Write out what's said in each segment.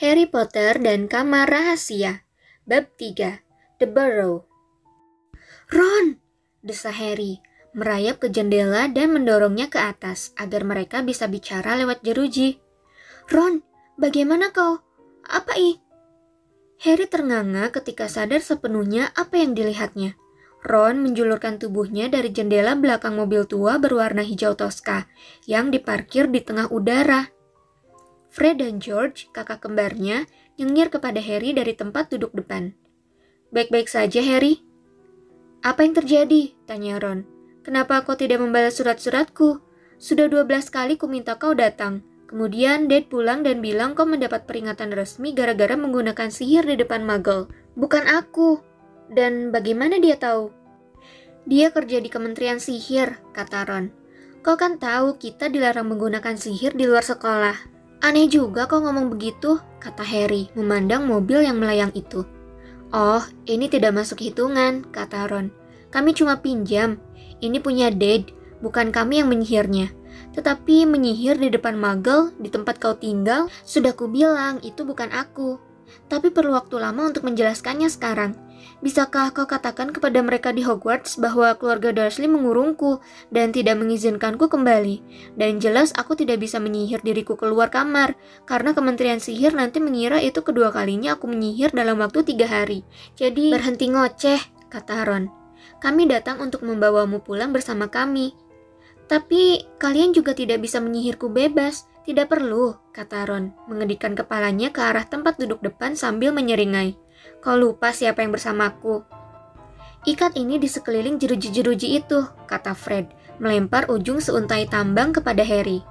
Harry Potter dan Kamar Rahasia Bab 3 The Burrow Ron! Desa Harry, merayap ke jendela dan mendorongnya ke atas agar mereka bisa bicara lewat jeruji. Ron, bagaimana kau? Apa i? Harry ternganga ketika sadar sepenuhnya apa yang dilihatnya. Ron menjulurkan tubuhnya dari jendela belakang mobil tua berwarna hijau toska yang diparkir di tengah udara. Fred dan George, kakak kembarnya, nyengir kepada Harry dari tempat duduk depan. Baik-baik saja, Harry. Apa yang terjadi? Tanya Ron. Kenapa kau tidak membalas surat-suratku? Sudah 12 kali ku minta kau datang. Kemudian Dad pulang dan bilang kau mendapat peringatan resmi gara-gara menggunakan sihir di depan Muggle. Bukan aku. Dan bagaimana dia tahu? Dia kerja di Kementerian Sihir, kata Ron. Kau kan tahu kita dilarang menggunakan sihir di luar sekolah. Aneh juga kau ngomong begitu, kata Harry, memandang mobil yang melayang itu. Oh, ini tidak masuk hitungan, kata Ron. Kami cuma pinjam. Ini punya Dad, bukan kami yang menyihirnya. Tetapi menyihir di depan Muggle, di tempat kau tinggal, sudah kubilang itu bukan aku. Tapi perlu waktu lama untuk menjelaskannya sekarang. Bisakah kau katakan kepada mereka di Hogwarts bahwa keluarga Dursley mengurungku dan tidak mengizinkanku kembali? Dan jelas aku tidak bisa menyihir diriku keluar kamar, karena Kementerian Sihir nanti mengira itu kedua kalinya aku menyihir dalam waktu tiga hari. Jadi, berhenti ngoceh, kata Ron. Kami datang untuk membawamu pulang bersama kami. Tapi, kalian juga tidak bisa menyihirku bebas. Tidak perlu, kata Ron, mengedikan kepalanya ke arah tempat duduk depan sambil menyeringai. Kau lupa siapa yang bersamaku. Ikat ini di sekeliling jeruji-jeruji itu, kata Fred, melempar ujung seuntai tambang kepada Harry.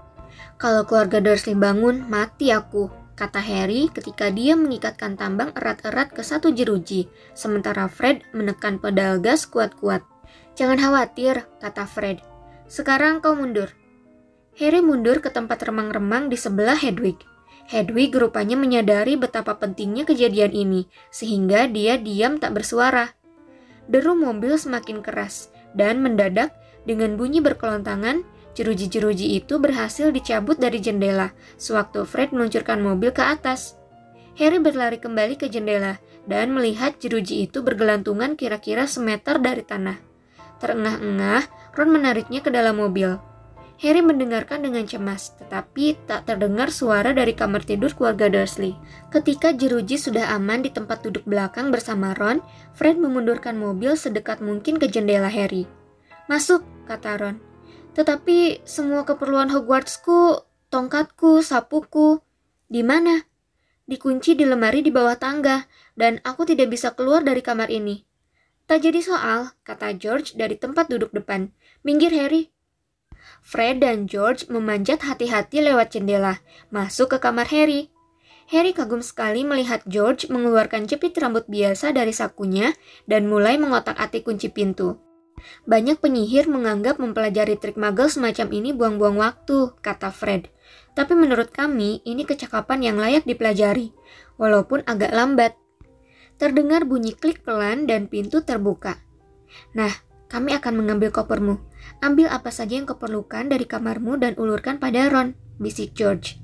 Kalau keluarga Dursley bangun, mati aku, kata Harry ketika dia mengikatkan tambang erat-erat ke satu jeruji, sementara Fred menekan pedal gas kuat-kuat. Jangan khawatir, kata Fred. Sekarang kau mundur. Harry mundur ke tempat remang-remang di sebelah Hedwig. Hedwig rupanya menyadari betapa pentingnya kejadian ini, sehingga dia diam tak bersuara. Deru mobil semakin keras, dan mendadak dengan bunyi berkelontangan, jeruji-jeruji itu berhasil dicabut dari jendela, sewaktu Fred meluncurkan mobil ke atas. Harry berlari kembali ke jendela dan melihat jeruji itu bergelantungan kira-kira semeter dari tanah. Terengah-engah, Ron menariknya ke dalam mobil. Harry mendengarkan dengan cemas, tetapi tak terdengar suara dari kamar tidur keluarga Dursley. Ketika jeruji sudah aman di tempat duduk belakang bersama Ron, Fred memundurkan mobil sedekat mungkin ke jendela Harry. Masuk, kata Ron. Tetapi semua keperluan Hogwartsku, tongkatku, sapuku, di mana? Dikunci di lemari di bawah tangga, dan aku tidak bisa keluar dari kamar ini. Tak jadi soal, kata George dari tempat duduk depan. Minggir, Harry, Fred dan George memanjat hati-hati lewat jendela, masuk ke kamar Harry. Harry kagum sekali melihat George mengeluarkan jepit rambut biasa dari sakunya dan mulai mengotak-atik kunci pintu. Banyak penyihir menganggap mempelajari trik magel semacam ini buang-buang waktu, kata Fred. Tapi menurut kami, ini kecakapan yang layak dipelajari, walaupun agak lambat. Terdengar bunyi klik pelan dan pintu terbuka. Nah, kami akan mengambil kopermu. Ambil apa saja yang kau perlukan dari kamarmu dan ulurkan pada Ron, bisik George.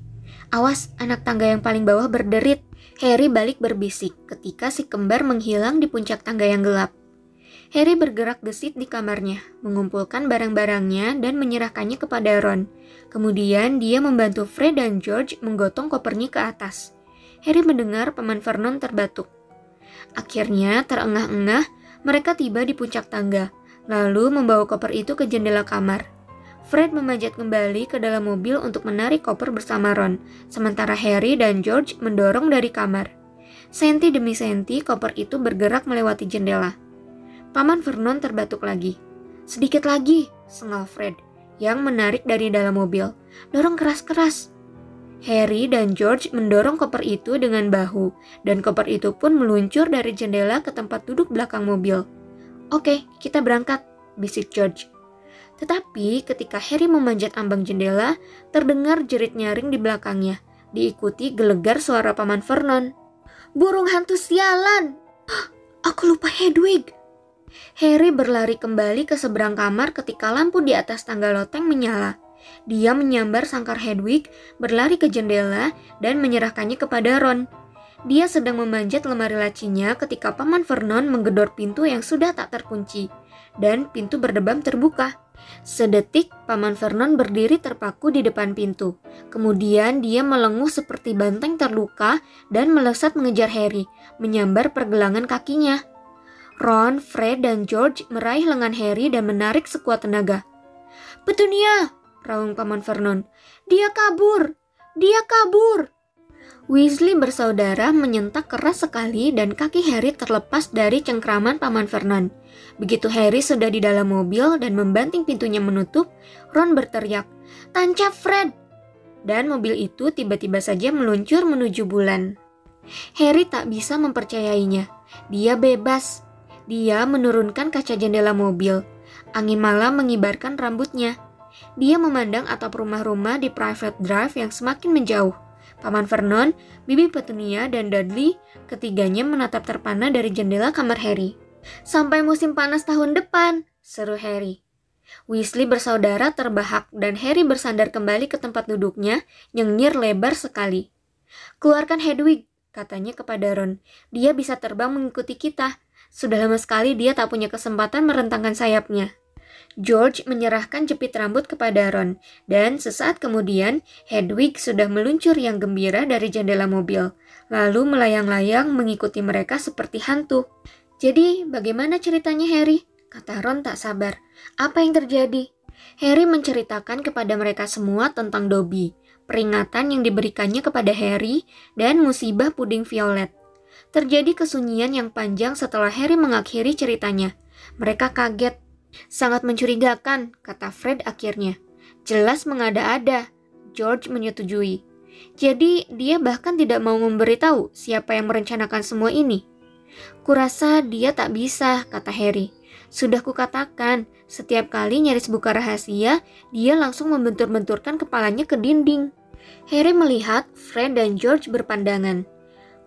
Awas, anak tangga yang paling bawah berderit. Harry balik berbisik ketika si kembar menghilang di puncak tangga yang gelap. Harry bergerak gesit di kamarnya, mengumpulkan barang-barangnya dan menyerahkannya kepada Ron. Kemudian dia membantu Fred dan George menggotong kopernya ke atas. Harry mendengar Paman Vernon terbatuk. Akhirnya, terengah-engah, mereka tiba di puncak tangga lalu membawa koper itu ke jendela kamar. Fred memanjat kembali ke dalam mobil untuk menarik koper bersama Ron, sementara Harry dan George mendorong dari kamar. Senti demi senti, koper itu bergerak melewati jendela. Paman Vernon terbatuk lagi. Sedikit lagi, sengal Fred, yang menarik dari dalam mobil. Dorong keras-keras. Harry dan George mendorong koper itu dengan bahu, dan koper itu pun meluncur dari jendela ke tempat duduk belakang mobil. Oke, kita berangkat, bisik George. Tetapi ketika Harry memanjat ambang jendela, terdengar jerit nyaring di belakangnya, diikuti gelegar suara paman Vernon. Burung hantu sialan! Aku lupa Hedwig! Harry berlari kembali ke seberang kamar ketika lampu di atas tangga loteng menyala. Dia menyambar sangkar Hedwig, berlari ke jendela, dan menyerahkannya kepada Ron. Dia sedang memanjat lemari lacinya ketika Paman Vernon menggedor pintu yang sudah tak terkunci, dan pintu berdebam terbuka. Sedetik, Paman Vernon berdiri terpaku di depan pintu. Kemudian dia melenguh seperti banteng terluka dan melesat mengejar Harry, menyambar pergelangan kakinya. Ron, Fred, dan George meraih lengan Harry dan menarik sekuat tenaga. Petunia! raung Paman Vernon. Dia kabur! Dia kabur! Weasley bersaudara menyentak keras sekali dan kaki Harry terlepas dari cengkraman Paman Vernon. Begitu Harry sudah di dalam mobil dan membanting pintunya menutup, Ron berteriak, Tancap Fred! Dan mobil itu tiba-tiba saja meluncur menuju bulan. Harry tak bisa mempercayainya. Dia bebas. Dia menurunkan kaca jendela mobil. Angin malam mengibarkan rambutnya. Dia memandang atap rumah-rumah di private drive yang semakin menjauh. Paman Vernon, Bibi Petunia, dan Dudley, ketiganya menatap terpana dari jendela kamar Harry. Sampai musim panas tahun depan, seru Harry. Weasley bersaudara terbahak dan Harry bersandar kembali ke tempat duduknya, nyengir lebar sekali. Keluarkan Hedwig, katanya kepada Ron. Dia bisa terbang mengikuti kita. Sudah lama sekali dia tak punya kesempatan merentangkan sayapnya. George menyerahkan jepit rambut kepada Ron, dan sesaat kemudian Hedwig sudah meluncur yang gembira dari jendela mobil, lalu melayang-layang mengikuti mereka seperti hantu. Jadi, bagaimana ceritanya Harry? Kata Ron tak sabar. Apa yang terjadi? Harry menceritakan kepada mereka semua tentang Dobby, peringatan yang diberikannya kepada Harry, dan musibah puding violet. Terjadi kesunyian yang panjang setelah Harry mengakhiri ceritanya. Mereka kaget Sangat mencurigakan, kata Fred akhirnya. Jelas mengada-ada. George menyetujui. Jadi dia bahkan tidak mau memberitahu siapa yang merencanakan semua ini. Kurasa dia tak bisa, kata Harry. Sudah kukatakan, setiap kali nyaris buka rahasia, dia langsung membentur-benturkan kepalanya ke dinding. Harry melihat Fred dan George berpandangan.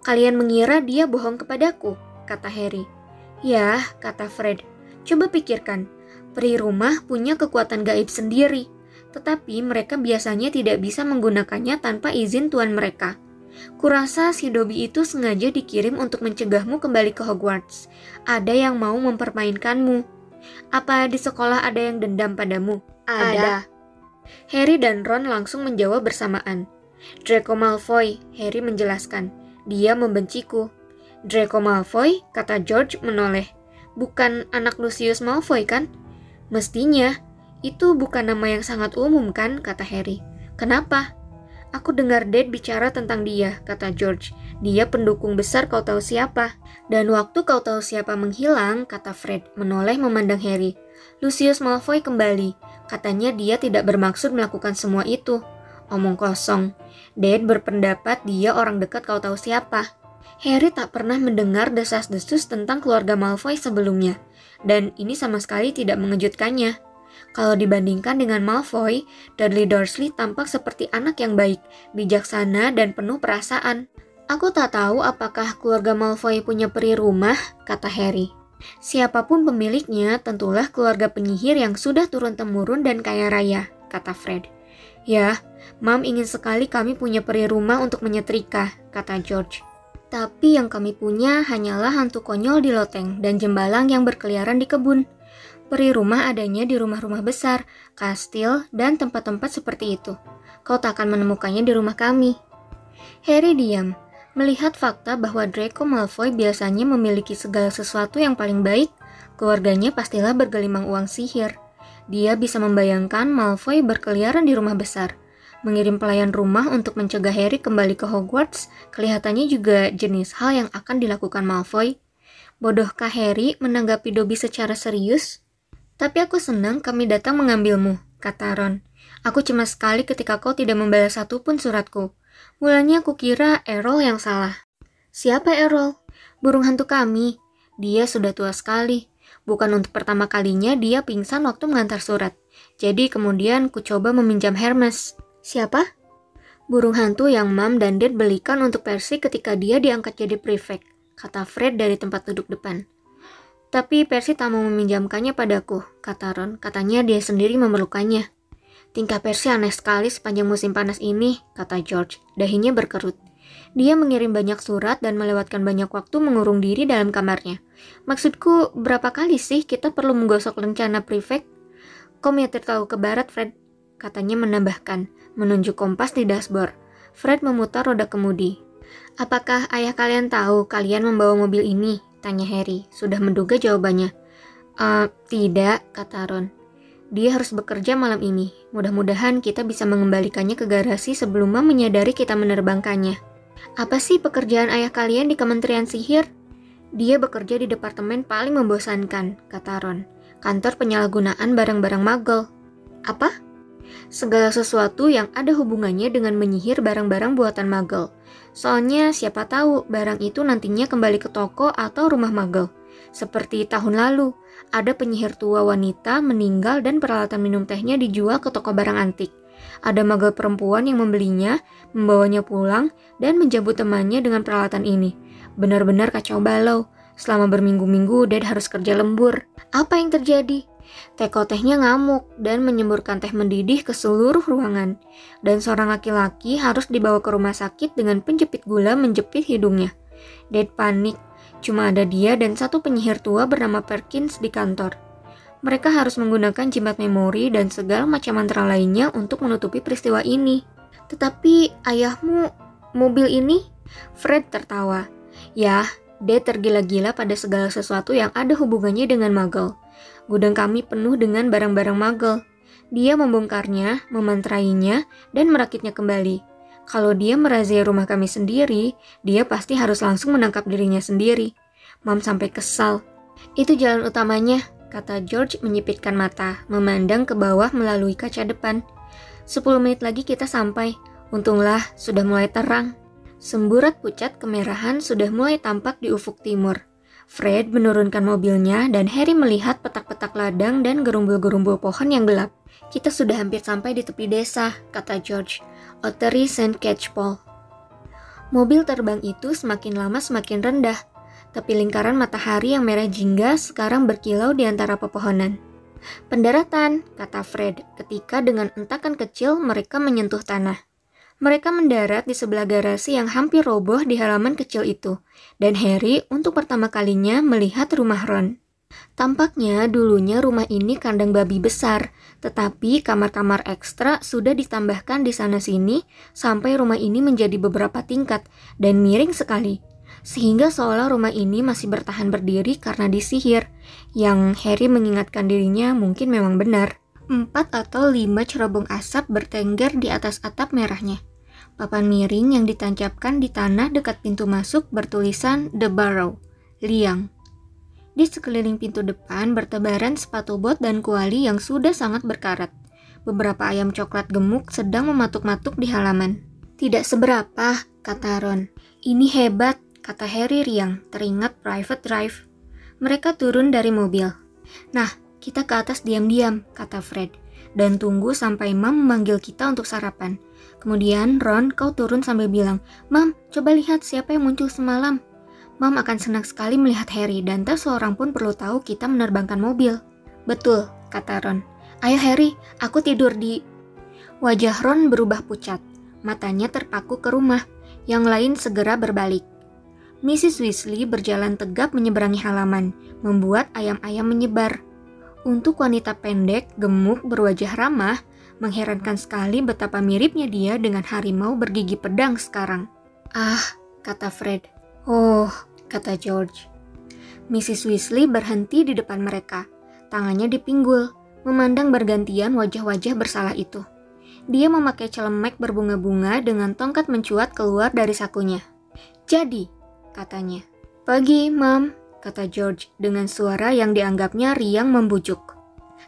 Kalian mengira dia bohong kepadaku, kata Harry. Ya, kata Fred. Coba pikirkan, peri rumah punya kekuatan gaib sendiri, tetapi mereka biasanya tidak bisa menggunakannya tanpa izin tuan mereka. Kurasa si Dobby itu sengaja dikirim untuk mencegahmu kembali ke Hogwarts. Ada yang mau mempermainkanmu. Apa di sekolah ada yang dendam padamu? Ada. Harry dan Ron langsung menjawab bersamaan. Draco Malfoy, Harry menjelaskan. Dia membenciku. Draco Malfoy, kata George menoleh bukan anak Lucius Malfoy kan? Mestinya, itu bukan nama yang sangat umum kan, kata Harry. Kenapa? Aku dengar Dad bicara tentang dia, kata George. Dia pendukung besar kau tahu siapa. Dan waktu kau tahu siapa menghilang, kata Fred, menoleh memandang Harry. Lucius Malfoy kembali. Katanya dia tidak bermaksud melakukan semua itu. Omong kosong. Dad berpendapat dia orang dekat kau tahu siapa. Harry tak pernah mendengar desas-desus tentang keluarga Malfoy sebelumnya, dan ini sama sekali tidak mengejutkannya. Kalau dibandingkan dengan Malfoy, Dudley Dursley tampak seperti anak yang baik, bijaksana, dan penuh perasaan. Aku tak tahu apakah keluarga Malfoy punya peri rumah, kata Harry. Siapa pun pemiliknya, tentulah keluarga penyihir yang sudah turun-temurun dan kaya raya, kata Fred. Ya, Mam ingin sekali kami punya peri rumah untuk menyetrika, kata George. Tapi yang kami punya hanyalah hantu konyol di loteng dan jembalang yang berkeliaran di kebun. Peri rumah adanya di rumah-rumah besar, kastil, dan tempat-tempat seperti itu. Kau tak akan menemukannya di rumah kami. Harry diam, melihat fakta bahwa Draco Malfoy biasanya memiliki segala sesuatu yang paling baik, keluarganya pastilah bergelimang uang sihir. Dia bisa membayangkan Malfoy berkeliaran di rumah besar, Mengirim pelayan rumah untuk mencegah Harry kembali ke Hogwarts kelihatannya juga jenis hal yang akan dilakukan Malfoy. Bodohkah Harry menanggapi Dobby secara serius? Tapi aku senang kami datang mengambilmu, kata Ron. Aku cemas sekali ketika kau tidak membalas satupun suratku. Mulanya aku kira Errol yang salah. Siapa Errol? Burung hantu kami. Dia sudah tua sekali. Bukan untuk pertama kalinya dia pingsan waktu mengantar surat. Jadi kemudian ku coba meminjam Hermes. Siapa? Burung hantu yang Mam dan Dad belikan untuk Percy ketika dia diangkat jadi prefect, kata Fred dari tempat duduk depan. Tapi Percy tak mau meminjamkannya padaku, kata Ron. Katanya dia sendiri memerlukannya. Tingkah Percy aneh sekali sepanjang musim panas ini, kata George. Dahinya berkerut. Dia mengirim banyak surat dan melewatkan banyak waktu mengurung diri dalam kamarnya. Maksudku, berapa kali sih kita perlu menggosok rencana prefect? Kau nyetir tahu ke barat, Fred? Katanya menambahkan, menunjuk kompas di dashboard. Fred memutar roda kemudi. Apakah ayah kalian tahu kalian membawa mobil ini? Tanya Harry, sudah menduga jawabannya. Uh, tidak, kata Ron. Dia harus bekerja malam ini. Mudah-mudahan kita bisa mengembalikannya ke garasi sebelum menyadari kita menerbangkannya. Apa sih pekerjaan ayah kalian di Kementerian Sihir? Dia bekerja di departemen paling membosankan, kata Ron. Kantor penyalahgunaan barang-barang magel. Apa? Segala sesuatu yang ada hubungannya dengan menyihir barang-barang buatan magel. Soalnya siapa tahu barang itu nantinya kembali ke toko atau rumah magel. Seperti tahun lalu, ada penyihir tua wanita meninggal dan peralatan minum tehnya dijual ke toko barang antik. Ada magel perempuan yang membelinya, membawanya pulang, dan menjemput temannya dengan peralatan ini. Benar-benar kacau balau. Selama berminggu-minggu, Dad harus kerja lembur. Apa yang terjadi? Teko tehnya ngamuk dan menyemburkan teh mendidih ke seluruh ruangan. Dan seorang laki-laki harus dibawa ke rumah sakit dengan penjepit gula menjepit hidungnya. Dad panik Cuma ada dia dan satu penyihir tua bernama Perkins di kantor. Mereka harus menggunakan jimat memori dan segala macam mantra lainnya untuk menutupi peristiwa ini. Tetapi ayahmu, mobil ini? Fred tertawa. Ya, dia tergila-gila pada segala sesuatu yang ada hubungannya dengan Muggle. Gudang kami penuh dengan barang-barang Muggle. Dia membongkarnya, memantrainya, dan merakitnya kembali. Kalau dia merazia rumah kami sendiri, dia pasti harus langsung menangkap dirinya sendiri. Mam sampai kesal. Itu jalan utamanya, kata George menyipitkan mata, memandang ke bawah melalui kaca depan. Sepuluh menit lagi kita sampai. Untunglah, sudah mulai terang. Semburat pucat kemerahan sudah mulai tampak di ufuk timur. Fred menurunkan mobilnya dan Harry melihat petak-petak ladang dan gerumbul-gerumbul pohon yang gelap. Kita sudah hampir sampai di tepi desa, kata George. Ottery St. Catchpole. Mobil terbang itu semakin lama semakin rendah, tapi lingkaran matahari yang merah jingga sekarang berkilau di antara pepohonan. Pendaratan, kata Fred, ketika dengan entakan kecil mereka menyentuh tanah. Mereka mendarat di sebelah garasi yang hampir roboh di halaman kecil itu, dan Harry untuk pertama kalinya melihat rumah Ron. Tampaknya dulunya rumah ini kandang babi besar, tetapi kamar-kamar ekstra sudah ditambahkan di sana-sini sampai rumah ini menjadi beberapa tingkat dan miring sekali. Sehingga seolah rumah ini masih bertahan berdiri karena disihir, yang Harry mengingatkan dirinya mungkin memang benar. Empat atau lima cerobong asap bertengger di atas atap merahnya. Papan miring yang ditancapkan di tanah dekat pintu masuk bertulisan The Barrow, liang. Di sekeliling pintu depan bertebaran sepatu bot dan kuali yang sudah sangat berkarat. Beberapa ayam coklat gemuk sedang mematuk-matuk di halaman. Tidak seberapa, kata Ron. Ini hebat, kata Harry riang, teringat private drive. Mereka turun dari mobil. Nah, kita ke atas diam-diam, kata Fred. Dan tunggu sampai Mam memanggil kita untuk sarapan. Kemudian Ron, kau turun sambil bilang, Mam, coba lihat siapa yang muncul semalam. Mam akan senang sekali melihat Harry dan tak seorang pun perlu tahu kita menerbangkan mobil. Betul, kata Ron. Ayo Harry, aku tidur di... Wajah Ron berubah pucat. Matanya terpaku ke rumah. Yang lain segera berbalik. Mrs. Weasley berjalan tegap menyeberangi halaman, membuat ayam-ayam menyebar. Untuk wanita pendek, gemuk, berwajah ramah, mengherankan sekali betapa miripnya dia dengan harimau bergigi pedang sekarang. Ah, kata Fred. Oh, kata George. Mrs. Weasley berhenti di depan mereka, tangannya dipinggul, memandang bergantian wajah-wajah bersalah itu. Dia memakai celemek berbunga-bunga dengan tongkat mencuat keluar dari sakunya. Jadi, katanya. Pagi, Mam, kata George dengan suara yang dianggapnya riang membujuk.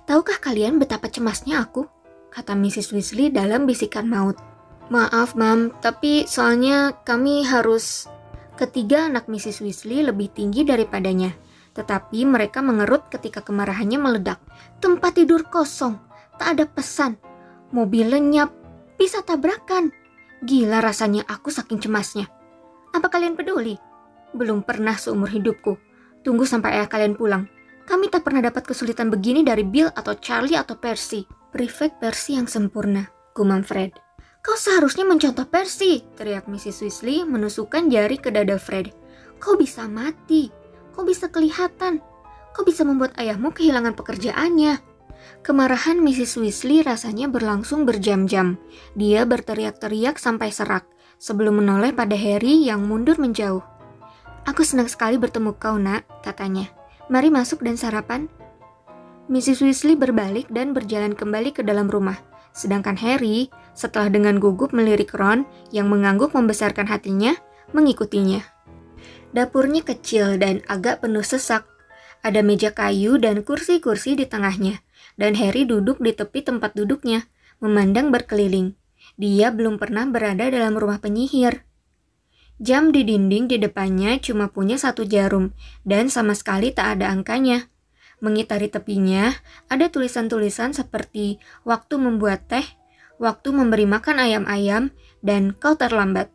Tahukah kalian betapa cemasnya aku? kata Mrs. Weasley dalam bisikan maut. Maaf, Mam, tapi soalnya kami harus Ketiga anak Mrs. Weasley lebih tinggi daripadanya, tetapi mereka mengerut ketika kemarahannya meledak. Tempat tidur kosong, tak ada pesan. Mobil lenyap, bisa tabrakan. Gila rasanya aku saking cemasnya. Apa kalian peduli? Belum pernah seumur hidupku. Tunggu sampai ayah kalian pulang. Kami tak pernah dapat kesulitan begini dari Bill atau Charlie atau Percy. Prefect Percy yang sempurna, gumam Fred. Kau seharusnya mencontoh Percy, teriak Mrs. Weasley menusukkan jari ke dada Fred. Kau bisa mati, kau bisa kelihatan, kau bisa membuat ayahmu kehilangan pekerjaannya. Kemarahan Mrs. Weasley rasanya berlangsung berjam-jam. Dia berteriak-teriak sampai serak, sebelum menoleh pada Harry yang mundur menjauh. Aku senang sekali bertemu kau, nak, katanya. Mari masuk dan sarapan. Mrs. Weasley berbalik dan berjalan kembali ke dalam rumah. Sedangkan Harry, setelah dengan gugup melirik Ron yang mengangguk membesarkan hatinya, mengikutinya. Dapurnya kecil dan agak penuh sesak. Ada meja kayu dan kursi-kursi di tengahnya, dan Harry duduk di tepi tempat duduknya, memandang berkeliling. Dia belum pernah berada dalam rumah penyihir. Jam di dinding di depannya cuma punya satu jarum, dan sama sekali tak ada angkanya. Mengitari tepinya, ada tulisan-tulisan seperti waktu membuat teh, waktu memberi makan ayam-ayam, dan kau terlambat.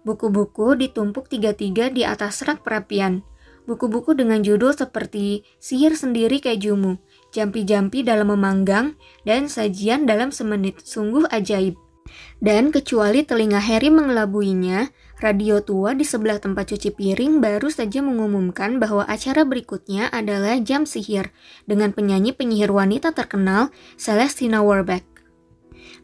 Buku-buku ditumpuk tiga-tiga di atas rak perapian. Buku-buku dengan judul seperti Sihir Sendiri Kejumu, Jampi-Jampi dalam Memanggang, dan Sajian dalam Semenit, sungguh ajaib. Dan kecuali telinga Harry mengelabuinya, radio tua di sebelah tempat cuci piring baru saja mengumumkan bahwa acara berikutnya adalah Jam Sihir dengan penyanyi penyihir wanita terkenal Celestina Warbeck.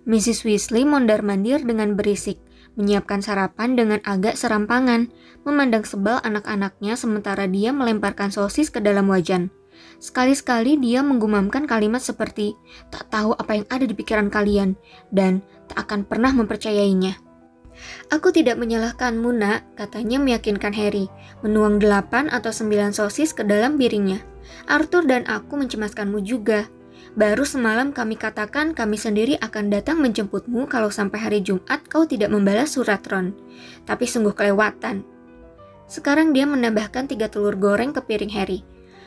Mrs. Weasley mondar-mandir dengan berisik, menyiapkan sarapan dengan agak serampangan, memandang sebal anak-anaknya sementara dia melemparkan sosis ke dalam wajan. Sekali-sekali dia menggumamkan kalimat seperti, tak tahu apa yang ada di pikiran kalian, dan tak akan pernah mempercayainya. Aku tidak menyalahkanmu, nak, katanya meyakinkan Harry, menuang delapan atau sembilan sosis ke dalam piringnya. Arthur dan aku mencemaskanmu juga. Baru semalam kami katakan kami sendiri akan datang menjemputmu kalau sampai hari Jumat kau tidak membalas surat Ron. Tapi sungguh kelewatan. Sekarang dia menambahkan tiga telur goreng ke piring Harry.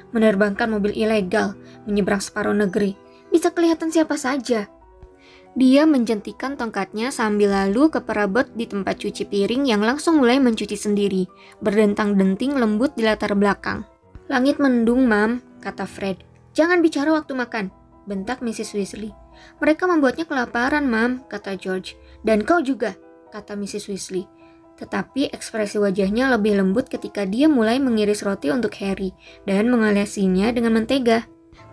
Menerbangkan mobil ilegal, menyeberang separuh negeri. Bisa kelihatan siapa saja. Dia menjentikan tongkatnya sambil lalu ke perabot di tempat cuci piring yang langsung mulai mencuci sendiri, berdentang-denting lembut di latar belakang. Langit mendung, Mam, kata Fred. Jangan bicara waktu makan, bentak Mrs. Weasley. Mereka membuatnya kelaparan, Mam, kata George. Dan kau juga, kata Mrs. Weasley. Tetapi ekspresi wajahnya lebih lembut ketika dia mulai mengiris roti untuk Harry dan mengalasinya dengan mentega.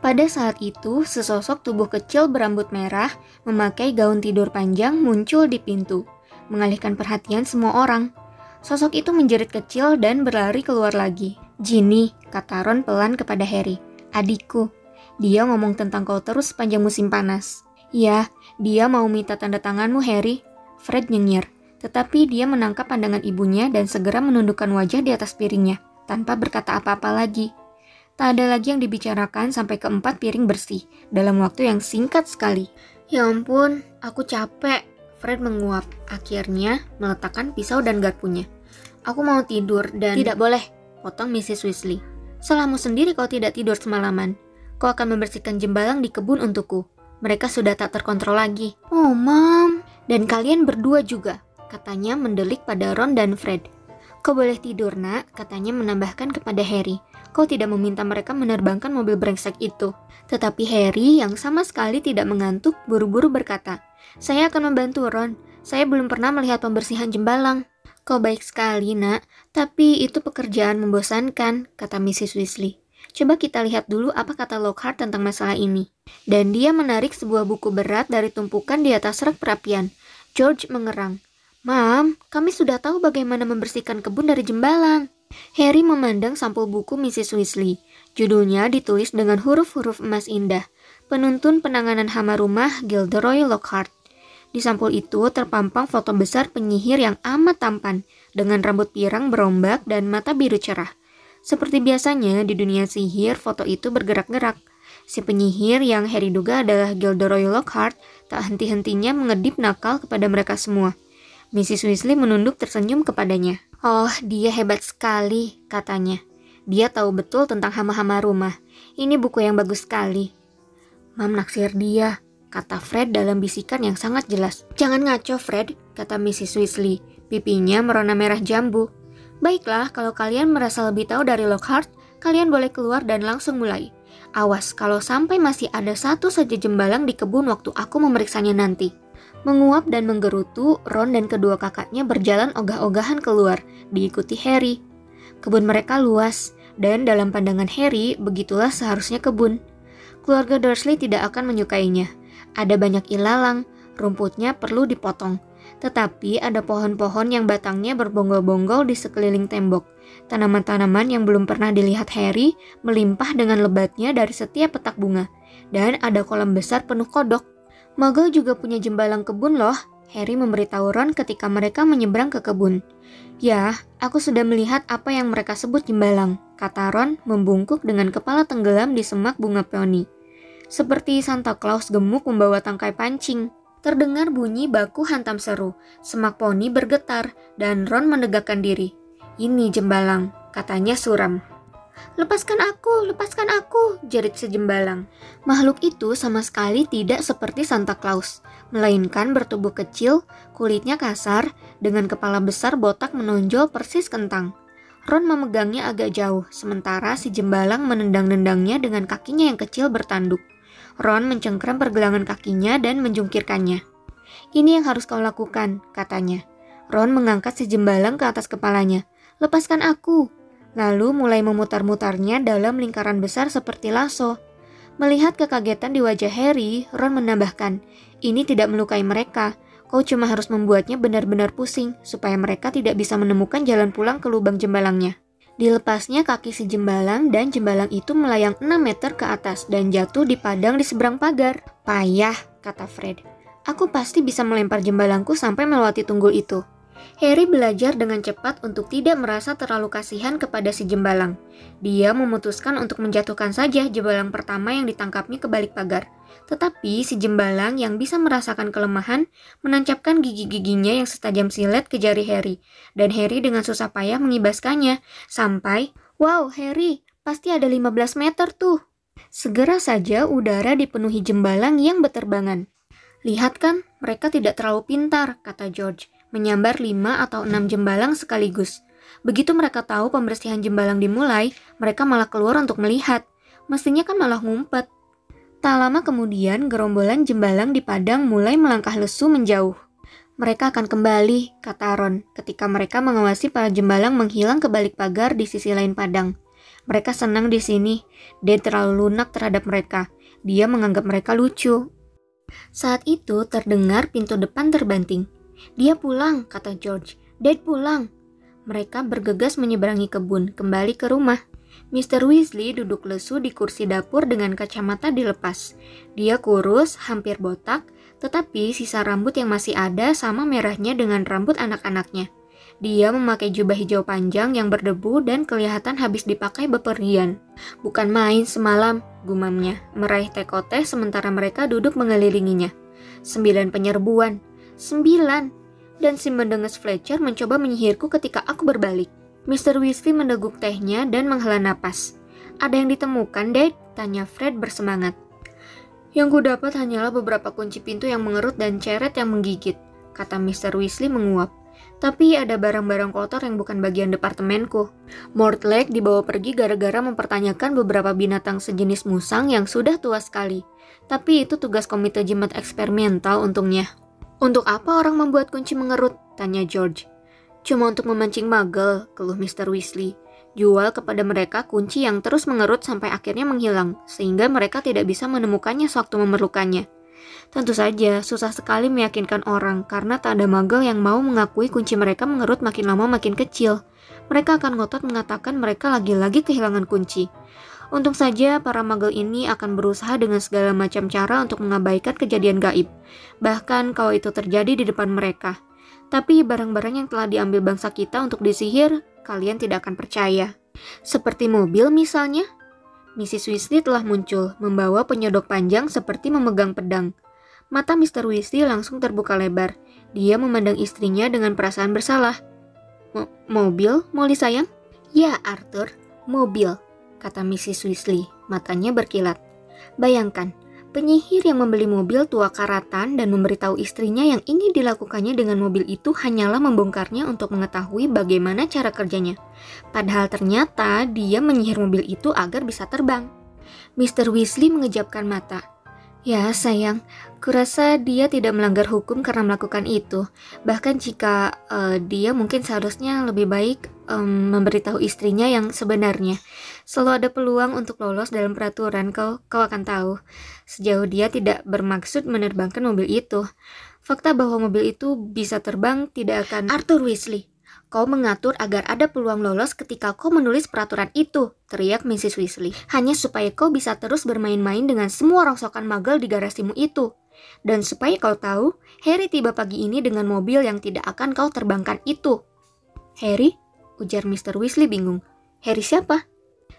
Pada saat itu, sesosok tubuh kecil berambut merah memakai gaun tidur panjang muncul di pintu, mengalihkan perhatian semua orang. Sosok itu menjerit kecil dan berlari keluar lagi. Ginny, kata Ron pelan kepada Harry. Adikku. Dia ngomong tentang kau terus sepanjang musim panas. Ya, dia mau minta tanda tanganmu, Harry. Fred nyengir. Tetapi dia menangkap pandangan ibunya dan segera menundukkan wajah di atas piringnya, tanpa berkata apa-apa lagi. Tak ada lagi yang dibicarakan sampai keempat piring bersih dalam waktu yang singkat sekali. Ya ampun, aku capek. Fred menguap, akhirnya meletakkan pisau dan garpunya. Aku mau tidur dan... Tidak boleh, potong Mrs. Weasley. Salahmu sendiri kau tidak tidur semalaman. Kau akan membersihkan jembalang di kebun untukku. Mereka sudah tak terkontrol lagi. Oh, Mam. Dan kalian berdua juga, katanya mendelik pada Ron dan Fred. Kau boleh tidur, nak, katanya menambahkan kepada Harry. Kau tidak meminta mereka menerbangkan mobil brengsek itu. Tetapi Harry yang sama sekali tidak mengantuk buru-buru berkata, Saya akan membantu Ron. Saya belum pernah melihat pembersihan jembalang. Kau baik sekali, nak. Tapi itu pekerjaan membosankan, kata Mrs. Weasley. Coba kita lihat dulu apa kata Lockhart tentang masalah ini. Dan dia menarik sebuah buku berat dari tumpukan di atas rak perapian. George mengerang. Mam, kami sudah tahu bagaimana membersihkan kebun dari jembalang. Harry memandang sampul buku Mrs. Weasley. Judulnya ditulis dengan huruf-huruf emas indah. Penuntun penanganan hama rumah Gilderoy Lockhart. Di sampul itu terpampang foto besar penyihir yang amat tampan, dengan rambut pirang berombak dan mata biru cerah. Seperti biasanya di dunia sihir, foto itu bergerak-gerak. Si penyihir yang Harry duga adalah Gilderoy Lockhart tak henti-hentinya mengedip nakal kepada mereka semua. Mrs. Weasley menunduk tersenyum kepadanya. Oh, dia hebat sekali, katanya. Dia tahu betul tentang hama-hama rumah. Ini buku yang bagus sekali. Mam naksir dia, kata Fred dalam bisikan yang sangat jelas. Jangan ngaco, Fred, kata Mrs. Weasley. Pipinya merona merah jambu. Baiklah, kalau kalian merasa lebih tahu dari Lockhart, kalian boleh keluar dan langsung mulai. Awas kalau sampai masih ada satu saja jembalang di kebun waktu aku memeriksanya nanti. Menguap dan menggerutu, Ron dan kedua kakaknya berjalan ogah-ogahan keluar, diikuti Harry. Kebun mereka luas, dan dalam pandangan Harry, begitulah seharusnya kebun. Keluarga Dursley tidak akan menyukainya. Ada banyak ilalang, rumputnya perlu dipotong. Tetapi ada pohon-pohon yang batangnya berbonggol-bonggol di sekeliling tembok. Tanaman-tanaman yang belum pernah dilihat Harry melimpah dengan lebatnya dari setiap petak bunga. Dan ada kolam besar penuh kodok. Muggle juga punya jembalang kebun loh, Harry memberitahu Ron ketika mereka menyeberang ke kebun. Ya, aku sudah melihat apa yang mereka sebut jembalang, kata Ron membungkuk dengan kepala tenggelam di semak bunga peony. Seperti Santa Claus gemuk membawa tangkai pancing. Terdengar bunyi baku hantam seru, semak poni bergetar, dan Ron menegakkan diri. Ini jembalang, katanya suram. Lepaskan aku, lepaskan aku, jerit sejembalang. Makhluk itu sama sekali tidak seperti Santa Claus, melainkan bertubuh kecil, kulitnya kasar, dengan kepala besar botak menonjol persis kentang. Ron memegangnya agak jauh, sementara si jembalang menendang-nendangnya dengan kakinya yang kecil bertanduk. Ron mencengkram pergelangan kakinya dan menjungkirkannya. Ini yang harus kau lakukan, katanya. Ron mengangkat si jembalang ke atas kepalanya. Lepaskan aku. Lalu mulai memutar-mutarnya dalam lingkaran besar seperti lasso. Melihat kekagetan di wajah Harry, Ron menambahkan, ini tidak melukai mereka. Kau cuma harus membuatnya benar-benar pusing, supaya mereka tidak bisa menemukan jalan pulang ke lubang jembalangnya. Dilepasnya kaki si jembalang dan jembalang itu melayang 6 meter ke atas dan jatuh di padang di seberang pagar. Payah, kata Fred. Aku pasti bisa melempar jembalangku sampai melewati tunggul itu. Harry belajar dengan cepat untuk tidak merasa terlalu kasihan kepada si jembalang. Dia memutuskan untuk menjatuhkan saja jembalang pertama yang ditangkapnya ke balik pagar. Tetapi si jembalang yang bisa merasakan kelemahan menancapkan gigi-giginya yang setajam silet ke jari Harry. Dan Harry dengan susah payah mengibaskannya. Sampai, wow Harry, pasti ada 15 meter tuh. Segera saja udara dipenuhi jembalang yang beterbangan. Lihat kan, mereka tidak terlalu pintar, kata George menyambar lima atau enam jembalang sekaligus. Begitu mereka tahu pembersihan jembalang dimulai, mereka malah keluar untuk melihat. Mestinya kan malah ngumpet. Tak lama kemudian, gerombolan jembalang di padang mulai melangkah lesu menjauh. Mereka akan kembali, kata Ron, ketika mereka mengawasi para jembalang menghilang ke balik pagar di sisi lain padang. Mereka senang di sini. Dia terlalu lunak terhadap mereka. Dia menganggap mereka lucu. Saat itu terdengar pintu depan terbanting. Dia pulang, kata George. Dad pulang. Mereka bergegas menyeberangi kebun, kembali ke rumah. Mr. Weasley duduk lesu di kursi dapur dengan kacamata dilepas. Dia kurus, hampir botak, tetapi sisa rambut yang masih ada sama merahnya dengan rambut anak-anaknya. Dia memakai jubah hijau panjang yang berdebu dan kelihatan habis dipakai bepergian. Bukan main semalam, gumamnya, meraih tekote sementara mereka duduk mengelilinginya. Sembilan penyerbuan, Sembilan. Dan si mendenges Fletcher mencoba menyihirku ketika aku berbalik. Mr. Weasley mendeguk tehnya dan menghela napas. Ada yang ditemukan, Dad? Tanya Fred bersemangat. Yang ku dapat hanyalah beberapa kunci pintu yang mengerut dan ceret yang menggigit, kata Mr. Weasley menguap. Tapi ada barang-barang kotor yang bukan bagian departemenku. Mortlake dibawa pergi gara-gara mempertanyakan beberapa binatang sejenis musang yang sudah tua sekali. Tapi itu tugas komite jimat eksperimental untungnya. Untuk apa orang membuat kunci mengerut? Tanya George. Cuma untuk memancing magel, keluh Mr. Weasley. Jual kepada mereka kunci yang terus mengerut sampai akhirnya menghilang, sehingga mereka tidak bisa menemukannya sewaktu memerlukannya. Tentu saja, susah sekali meyakinkan orang karena tak ada magel yang mau mengakui kunci mereka mengerut makin lama makin kecil. Mereka akan ngotot mengatakan mereka lagi-lagi kehilangan kunci. Untung saja para magel ini akan berusaha dengan segala macam cara untuk mengabaikan kejadian gaib, bahkan kalau itu terjadi di depan mereka. Tapi barang-barang yang telah diambil bangsa kita untuk disihir, kalian tidak akan percaya. Seperti mobil misalnya. Mrs. Weasley telah muncul, membawa penyodok panjang seperti memegang pedang. Mata Mr. Weasley langsung terbuka lebar. Dia memandang istrinya dengan perasaan bersalah. mobil, Molly sayang? Ya, Arthur, mobil kata Mrs. Weasley, matanya berkilat. Bayangkan, penyihir yang membeli mobil tua karatan dan memberitahu istrinya yang ingin dilakukannya dengan mobil itu hanyalah membongkarnya untuk mengetahui bagaimana cara kerjanya. Padahal ternyata dia menyihir mobil itu agar bisa terbang. Mr. Weasley mengejapkan mata. Ya, sayang, kurasa dia tidak melanggar hukum karena melakukan itu. Bahkan jika uh, dia mungkin seharusnya lebih baik um, memberitahu istrinya yang sebenarnya. Selalu ada peluang untuk lolos dalam peraturan, kau, kau akan tahu. Sejauh dia tidak bermaksud menerbangkan mobil itu. Fakta bahwa mobil itu bisa terbang tidak akan... Arthur Weasley, Kau mengatur agar ada peluang lolos ketika kau menulis peraturan itu, teriak Mrs. Weasley. Hanya supaya kau bisa terus bermain-main dengan semua rongsokan magel di garasimu itu. Dan supaya kau tahu, Harry tiba pagi ini dengan mobil yang tidak akan kau terbangkan itu. Harry? Ujar Mr. Weasley bingung. Harry siapa?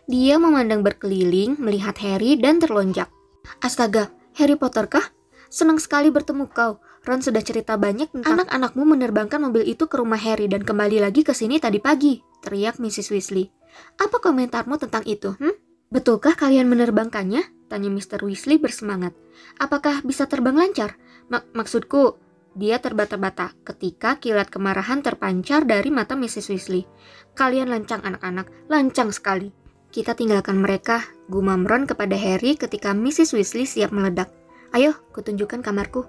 Dia memandang berkeliling, melihat Harry dan terlonjak. Astaga, Harry Potter kah? Senang sekali bertemu kau. Ron sudah cerita banyak tentang anak-anakmu menerbangkan mobil itu ke rumah Harry dan kembali lagi ke sini tadi pagi, teriak Mrs. Weasley. Apa komentarmu tentang itu, hmm? Betulkah kalian menerbangkannya? Tanya Mr. Weasley bersemangat. Apakah bisa terbang lancar? Mak maksudku, dia terbata-bata ketika kilat kemarahan terpancar dari mata Mrs. Weasley. Kalian lancang anak-anak, lancang sekali. Kita tinggalkan mereka, gumam Ron kepada Harry ketika Mrs. Weasley siap meledak. Ayo, kutunjukkan kamarku.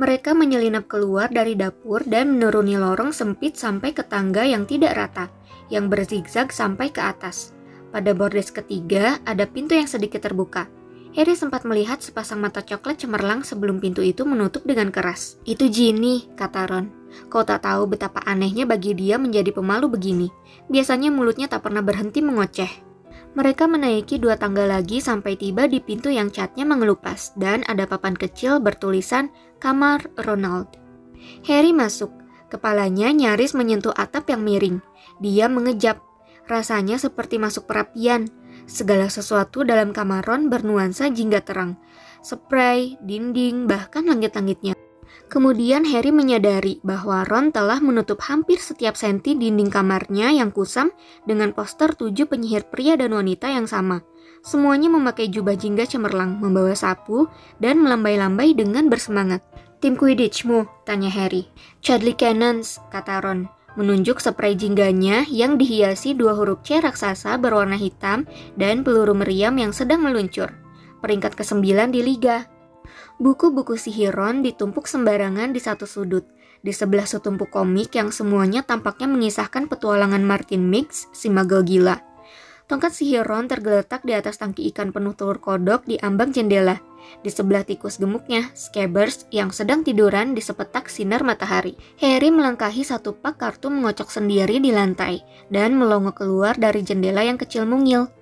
Mereka menyelinap keluar dari dapur dan menuruni lorong sempit sampai ke tangga yang tidak rata, yang berzigzag sampai ke atas. Pada bordes ketiga, ada pintu yang sedikit terbuka. Harry sempat melihat sepasang mata coklat cemerlang sebelum pintu itu menutup dengan keras. Itu Ginny, kata Ron. Kau tak tahu betapa anehnya bagi dia menjadi pemalu begini. Biasanya mulutnya tak pernah berhenti mengoceh. Mereka menaiki dua tangga lagi sampai tiba di pintu yang catnya mengelupas dan ada papan kecil bertulisan kamar Ronald. Harry masuk. Kepalanya nyaris menyentuh atap yang miring. Dia mengejap. Rasanya seperti masuk perapian. Segala sesuatu dalam kamar Ron bernuansa jingga terang. Spray, dinding, bahkan langit-langitnya. Kemudian Harry menyadari bahwa Ron telah menutup hampir setiap senti dinding kamarnya yang kusam dengan poster tujuh penyihir pria dan wanita yang sama. Semuanya memakai jubah jingga cemerlang, membawa sapu, dan melambai-lambai dengan bersemangat. Tim Quidditchmu? Tanya Harry. Chadley Cannons, kata Ron, menunjuk spray jingganya yang dihiasi dua huruf C raksasa berwarna hitam dan peluru meriam yang sedang meluncur. Peringkat ke-9 di Liga. Buku-buku sihiron ditumpuk sembarangan di satu sudut, di sebelah setumpuk komik yang semuanya tampaknya mengisahkan petualangan Martin Mix, si magel gila. Tongkat sihiron tergeletak di atas tangki ikan penuh telur kodok di ambang jendela. Di sebelah tikus gemuknya, Scabbers yang sedang tiduran di sepetak sinar matahari. Harry melangkahi satu pak kartu mengocok sendiri di lantai dan melongo keluar dari jendela yang kecil mungil.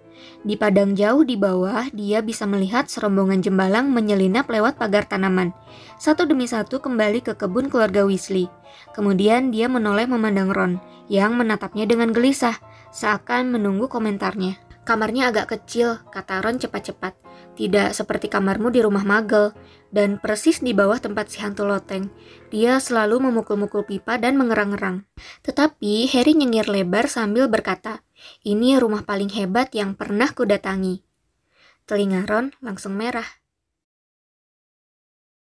Di padang jauh di bawah, dia bisa melihat serombongan jembalang menyelinap lewat pagar tanaman. Satu demi satu kembali ke kebun keluarga Weasley. Kemudian dia menoleh memandang Ron, yang menatapnya dengan gelisah, seakan menunggu komentarnya. Kamarnya agak kecil, kata Ron cepat-cepat. Tidak seperti kamarmu di rumah Magel, dan persis di bawah tempat si hantu loteng. Dia selalu memukul-mukul pipa dan mengerang-erang. Tetapi Harry nyengir lebar sambil berkata, ini rumah paling hebat yang pernah kudatangi. Telinga Ron langsung merah.